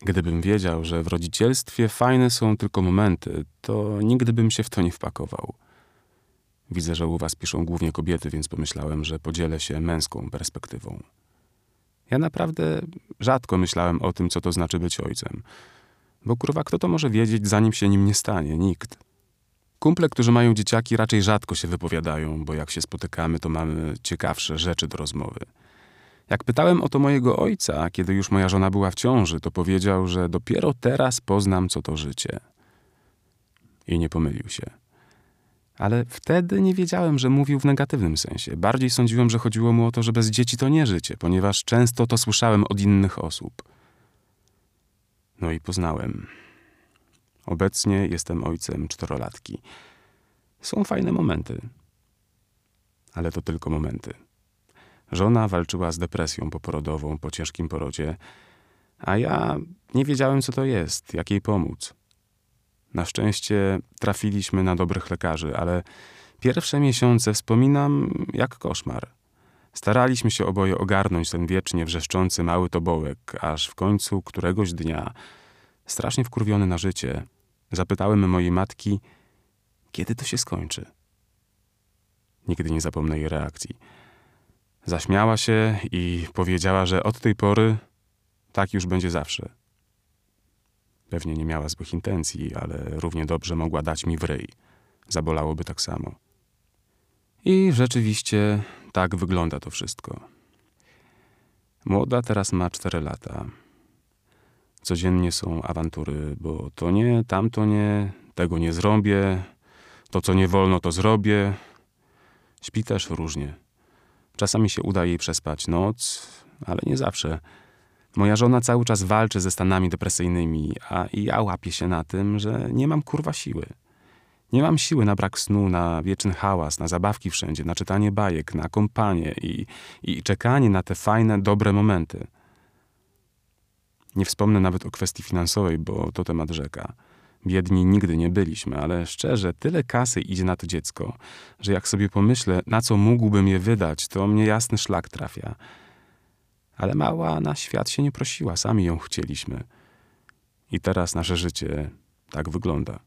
Gdybym wiedział, że w rodzicielstwie fajne są tylko momenty, to nigdy bym się w to nie wpakował. Widzę, że u was piszą głównie kobiety, więc pomyślałem, że podzielę się męską perspektywą. Ja naprawdę rzadko myślałem o tym, co to znaczy być ojcem. Bo kurwa, kto to może wiedzieć, zanim się nim nie stanie? Nikt. Kumple, którzy mają dzieciaki, raczej rzadko się wypowiadają, bo jak się spotykamy, to mamy ciekawsze rzeczy do rozmowy. Jak pytałem o to mojego ojca, kiedy już moja żona była w ciąży, to powiedział, że dopiero teraz poznam, co to życie. I nie pomylił się. Ale wtedy nie wiedziałem, że mówił w negatywnym sensie. Bardziej sądziłem, że chodziło mu o to, że bez dzieci to nie życie, ponieważ często to słyszałem od innych osób. No i poznałem. Obecnie jestem ojcem czterolatki. Są fajne momenty, ale to tylko momenty. Żona walczyła z depresją poporodową po ciężkim porodzie, a ja nie wiedziałem, co to jest, jak jej pomóc. Na szczęście trafiliśmy na dobrych lekarzy, ale pierwsze miesiące wspominam jak koszmar. Staraliśmy się oboje ogarnąć ten wiecznie wrzeszczący mały tobołek, aż w końcu któregoś dnia, strasznie wkurwiony na życie, zapytałem mojej matki, kiedy to się skończy. Nigdy nie zapomnę jej reakcji. Zaśmiała się i powiedziała, że od tej pory tak już będzie zawsze. Pewnie nie miała złych intencji, ale równie dobrze mogła dać mi w ryj. Zabolałoby tak samo. I rzeczywiście tak wygląda to wszystko. Młoda teraz ma cztery lata. Codziennie są awantury, bo to nie, tamto nie, tego nie zrobię, to co nie wolno, to zrobię. Śpi też różnie. Czasami się uda jej przespać noc, ale nie zawsze. Moja żona cały czas walczy ze stanami depresyjnymi, a ja łapię się na tym, że nie mam kurwa siły. Nie mam siły na brak snu, na wieczny hałas, na zabawki wszędzie, na czytanie bajek, na kompanie i, i czekanie na te fajne, dobre momenty. Nie wspomnę nawet o kwestii finansowej, bo to temat rzeka. Biedni nigdy nie byliśmy, ale szczerze, tyle kasy idzie na to dziecko, że jak sobie pomyślę, na co mógłbym je wydać, to mnie jasny szlak trafia. Ale mała na świat się nie prosiła, sami ją chcieliśmy. I teraz nasze życie tak wygląda.